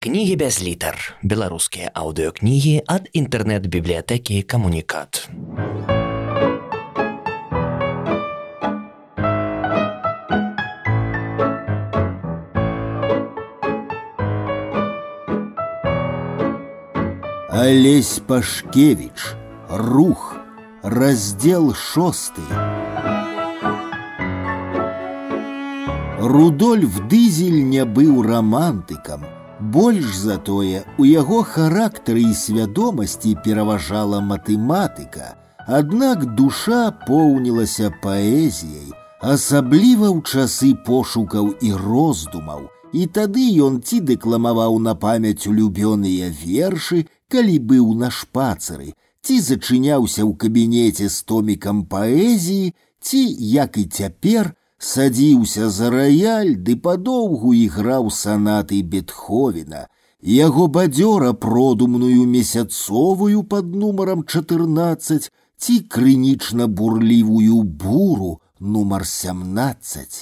Кнігі без літар. Беларускія аўдыёкнігі ад інтэрнэт-бібліятэкі камунікат. Олесь Пашкевич. Рух. Раздел шостый. Рудольф Дызель не быў рамантыкам. Больш затое у яго характары і свядомасці пераважала матэматыка, Аднак душа поўнілася паэзіяй, асабліва ў часы пошукаў і роздумаў, і тады ён ці дэкламаваў на памяць улюбёныя вершы, калі быў на шпацары, ці зачыняўся ў кабінеце з томікам паэзіі, ці, як і цяпер, садзіўся за раяль ды падоўгу іграў санаты бетховена яго бадзёра продумную месяцовую под нумаром 14 ці крынічна бурлівую буру нумар 17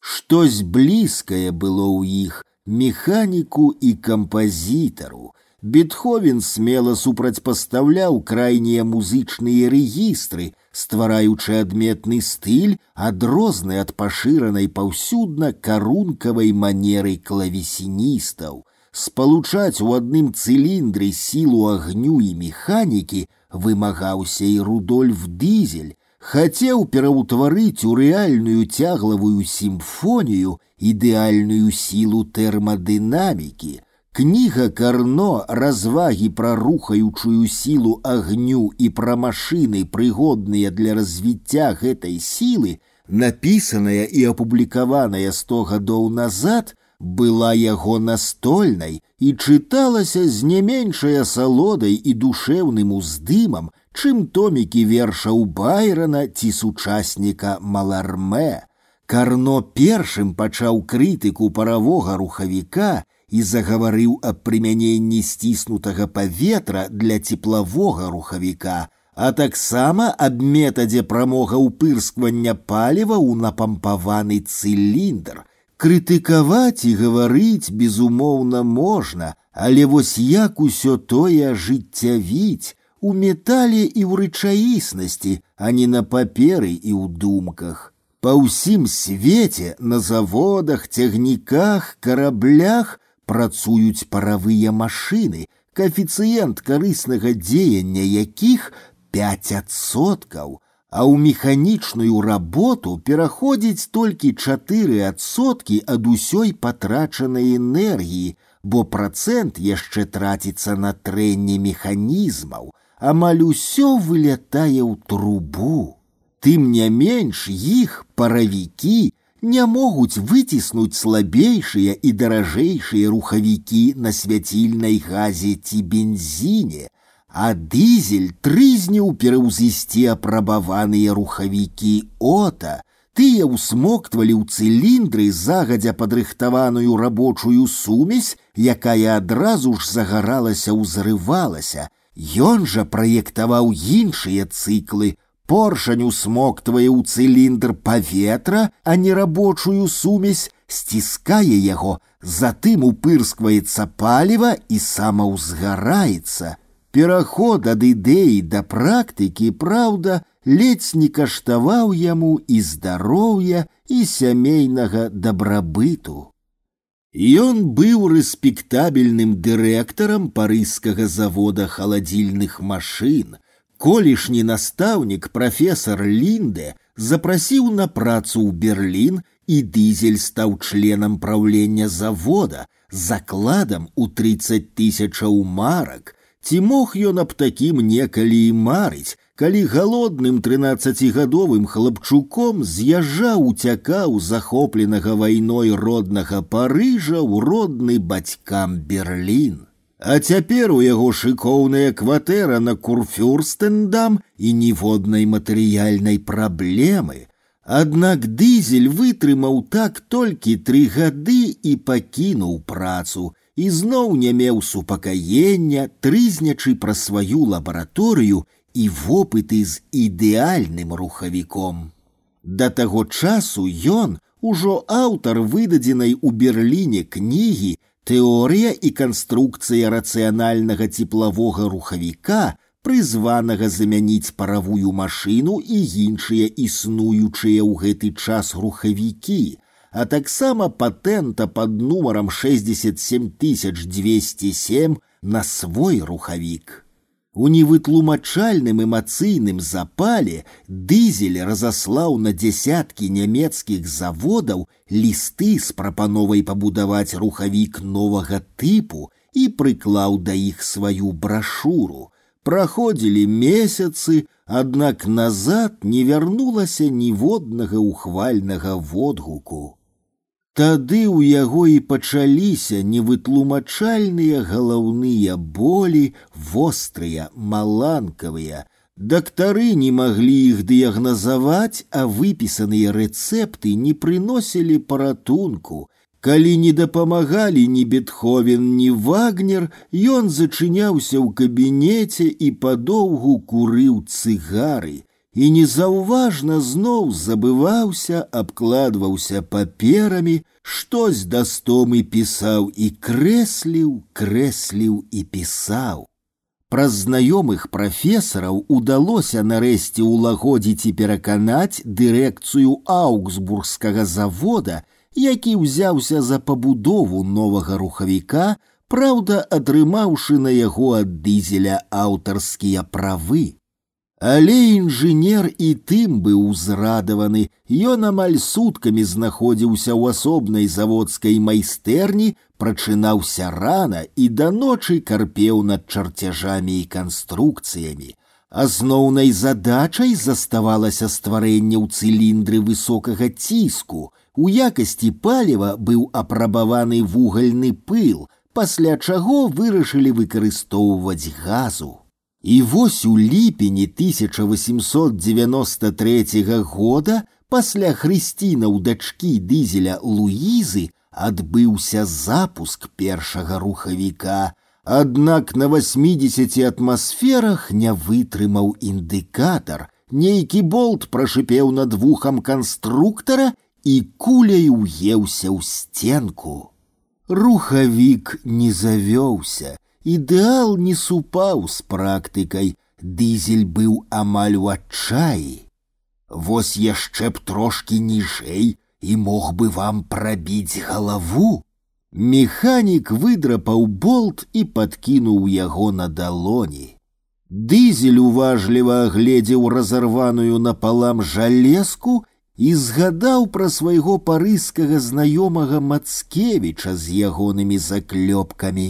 штось блізкае было ў іх механіку і кампазітару бетховен смела супрацьпастаўляў крайнія музычныя рэгістры ствараючы адметны стыль, адрозны ад пашыранай паўсюдна карункавай манеры клавесіністаў. Спалучаць у адным цыліндры сілу агню і механікі вымагаўся і Рудольф Дызель, хацеў пераўтварыць у рэальную цяглавую сімфонію ідэальную сілу тэрмадынамікі, Кніга Карно развагі пра рухаючую сілу агню і пра машыны, прыгодныя для развіцця гэтай сілы, напісаная і апублікаваная сто гадоў назад, была яго настольнай і чыталася з не меншай асалодай і душэўным уздымам, чым томікі вершаў байрана ці сучасніка маларме. Карно першым пачаў крытыку паравога рухавіка, і загаварыў аб прымяненні сціснутага паветра для цеплавога рухавіка, а таксама аб метадзе прамога ўпырсквання паліва ў напампаваны цыліндр. Крытыкаваць і гаварыць, безумоўна, можна, але вось як усё тое ажыццявіць у метале і ў рэчаіснасці, а не на паперы і ў думках. Па ўсім свеце, на заводах, цягніках, караблях, працуюць паравыя машыны, каэфіцыент карыснага дзеяння якіх 5соткаў, а ў механічную работу пераходзіць толькі 4соткі ад усёй патрачанай энергіі, бо працэнт яшчэ траціцца на трэнне механізмаў, амаль усё вылятае ў трубу. Тым не менш іх паравікі не могуць выціснуць слабейшыя і даражэйшыя рухавікі на свяцільнай газе ці бензіне, а дызель трызніў пераўзысці апрабаваныя рухавікі ота, тыя ўсмоктвалі ў цыліндры загадзя падрыхтаваную рабочую сумесь, якая адразу ж загаралася ўзрывалася. Ён жа праектаваў іншыя цыклы, поршань усмоктвае ў цыліндр паветра, а не рабочую сумесь, сціскае яго, затым упырскваецца паліва і самаўзгараецца. Пераход ад ідэі да практыкі, праўда, ледзь не каштаваў яму і здароўя і сямейнага дабрабыту. Ён быў рэспектабельным дырэктарам парыскага завода халадзільных машын, колішні настаўнік прафесор Лінде запрасіў на працу ў Берлін і дызель стаў членам праўлення завода закладам у 30 тысячаў марак. Ці мог ён аб такім некалі і марыць, калі галодным трынаццацігадовым хлапчуком з'язджаў уцякаў захопленага вайной роднага парыжа ў родны бацькам Берлін. А цяпер у яго шыкоўная кватэра на курфюрстендам і ніводнай матэрыяльнай праблемы. Аднак дызель вытрымаў так толькі тры гады і пакінуў працу і зноў не меў супакаення, трызнячы пра сваю лабараторыю і вопыты з ідэальным рухавіком. Да таго часу ён, ужо аўтар выдадзенай у Берліне кнігі Тэорыя і канструкцыя рацыянальнага цеплавога рухавіка, прызванага замяніць паравую машыну і іншыя існуючыя ў гэты час рухавікі, а таксама патэнта пад нумарам 67207 на свой рухавік. У невытлумачальным эмацыйным запале дызель разаслаў на дзясяткі нямецкіх заводаў лісты з прапановай пабудаваць рухавік новага тыпу і прыклаў да іх сваю брашуру. Праходзілі месяцы, аднак назад не вярнулася ніводнага ухвальнага водгуку. Тады ў яго і пачаліся невытлумачальныя галаўныя болі, вострыя, маланкавыя. Дактары не маглі іх дыягназаваць, а выпісаныя рэцэпты не прыносілі паратунку. Калі не дапамагалі ні бетховен, ні вагнер, ён зачыняўся ў кабінеце і падоўгу курыў цыгары і незаўважна зноў забываўся, абкладваўся паперамі, штось дастомы пісаў і крэсліў, крэсліў і пісаў. Праз знаёмых прафесараў удалося нарэшце ўлагодзіць і пераканаць дырэкцыю аўгсбургскага завода, які ўзяўся за пабудову новага рухавіка, праўда, атрымаўшы на яго ад дызеля аўтарскія правы. Але інжынер і тым быў узрадаваны, ён амаль суткамі знаходзіўся ў асобнай заводскай майстэрні, прачынаўся рана і да ночы карпеў над чарцяжамі і канструкцыямі. Асноўнай задачай заставалася стварэнне ў цыліндры высокага ціску. У якасці паліва быў апрабаваны вугальны пыл, пасля чаго вырашылі выкарыстоўваць газу. І вось у ліпені 1893 года пасля хрысцінаў дачкі дызеля Луізы адбыўся запуск першага рухавіка. Аднак на 80 атмасферах не вытрымаў індыкатар. Нейкі болт прашипеў над вухам канструктара і куляй уеўся ў сценку. Рухавік не завёўся, ідэал не супаў з практыкай, дызель быў амаль у адчаі. Вось яшчэ б трошкі ніжэй і мог бы вам прабіць галаву. Механік выдрапаў болт і падкінуў яго на далоні. Дызель уважліва агледзеў разарваную напалам жалезку і згадаў пра свайго парыскага знаёмага Мацкевіча з ягонымі заклёпкамі.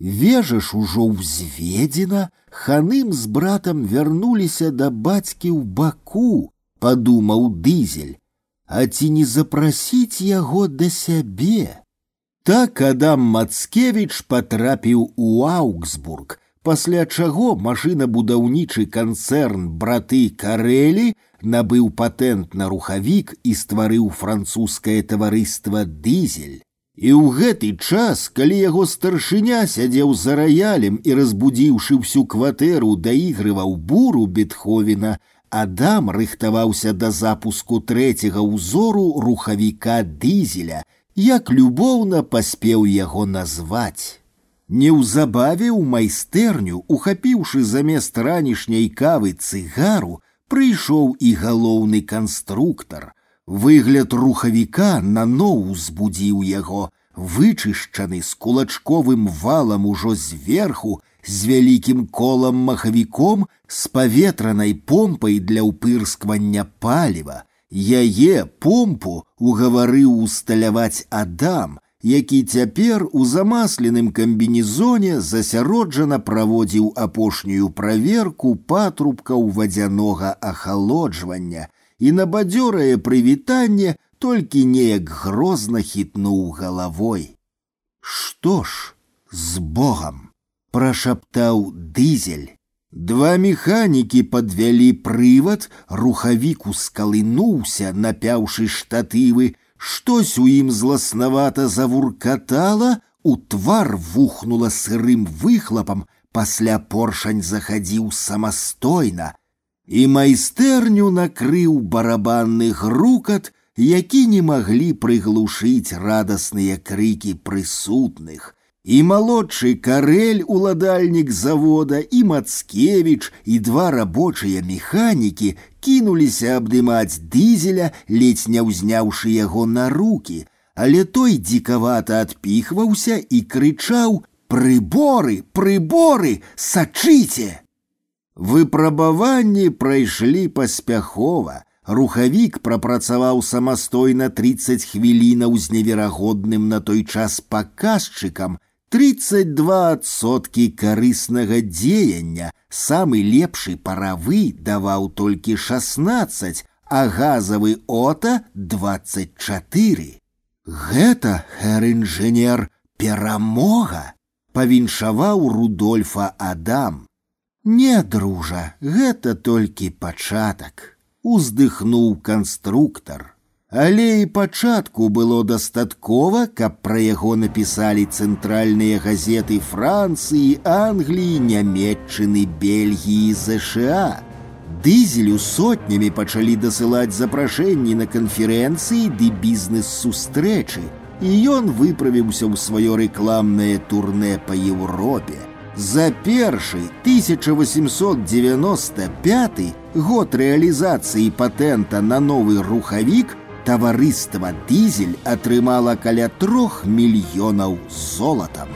Вежа ж ужо ўзведзена, ханым з братам вярнуліся да бацькі ў баку, падумаў дызель, а ці не запрасіць яго да сябе. Так Адам Мацкевіч патрапіў у Аўгсбург, пасля чаго машынабудаўнічы канцэрн браты Карэлі набыў патэнт на рухавік і стварыў французскае таварыства дызель. І ў гэты час, калі яго старшыня сядзеў за раялем і разбудзіўшы всю кватэру даігрываў буру бетховена, Адам рыхтаваўся да запуску трэцяга ўзору рухавіка дызеля, як любоўна паспеў яго назваць. Неўзабаве ў майстэрню, ухапіўшы замест ранішняй кавы цыгару, прыйшоў і галоўны канструктор – Выгляд рухавіка наноў узбудзіў яго, вычышчаны з кулачковым валам ужо зверху, з вялікім колам махавіком з паветранай помпай для ўпырсквання паліва. Яе помпу угаварыў усталяваць Адам, які цяпер у замасленым камбінезоне засяроджана праводзіў апошнюю праверку патрубкаў вадзянога ахалоджвання – і на бадзёрае прывітанне толькі неяк грозна хітнуў галавой. Што ж з Богам прашаптаў дызель. Два механікі падвялі прывад, рухавік ускалынуўся, напяўшы штатывы, штось у ім зласнавата завуркатала, у твар вухнула сырым выхлапам, пасля поршань захадзіў самастойна, і майстэрню накрыў барабанны грукат, які не маглі прыглушыць радасныя крыкі прысутных. І малодшы карэль уладальнік завода і Мацкевіч і два рабочыя механікі кінуліся абдымаць дызеля, ледзь не ўзняўшы яго на руки, але той дзікавата адпіхваўся і крычаў: прыборы, прыборы, сачыце! Выпрабаванні прайшлі паспяхова. Рухавік прапрацаваў самастойна 30 хвілінаў з неверагодным на той час паказчыкам, 32соткі карыснага дзеяння, самы лепшы паравы даваў толькі 16, а газавы ота 24. Гэта, хэр-інжынер, перамога, павіншаваў Рудольфа Адам. Не, дружа, гэта толькі пачатак, уздыхнуў канструктор. Але і пачатку было дастаткова, каб пра яго напісалі цэнтральныя газеты Францыі, Англіі, Нямметчыны, Бельгіі, ЗША. Дызелю сотнямі пачалі дасылаць запрашэнні на канферэнцыі ды бізнес-сустрэчы, і ён выправіўся ў сваё рэкламнае турне па Еўропе. За першы 1895 год рэалізацыі патэнта на новы рухавік таварыства дызель атрымала каля трох мільёнаў золатам.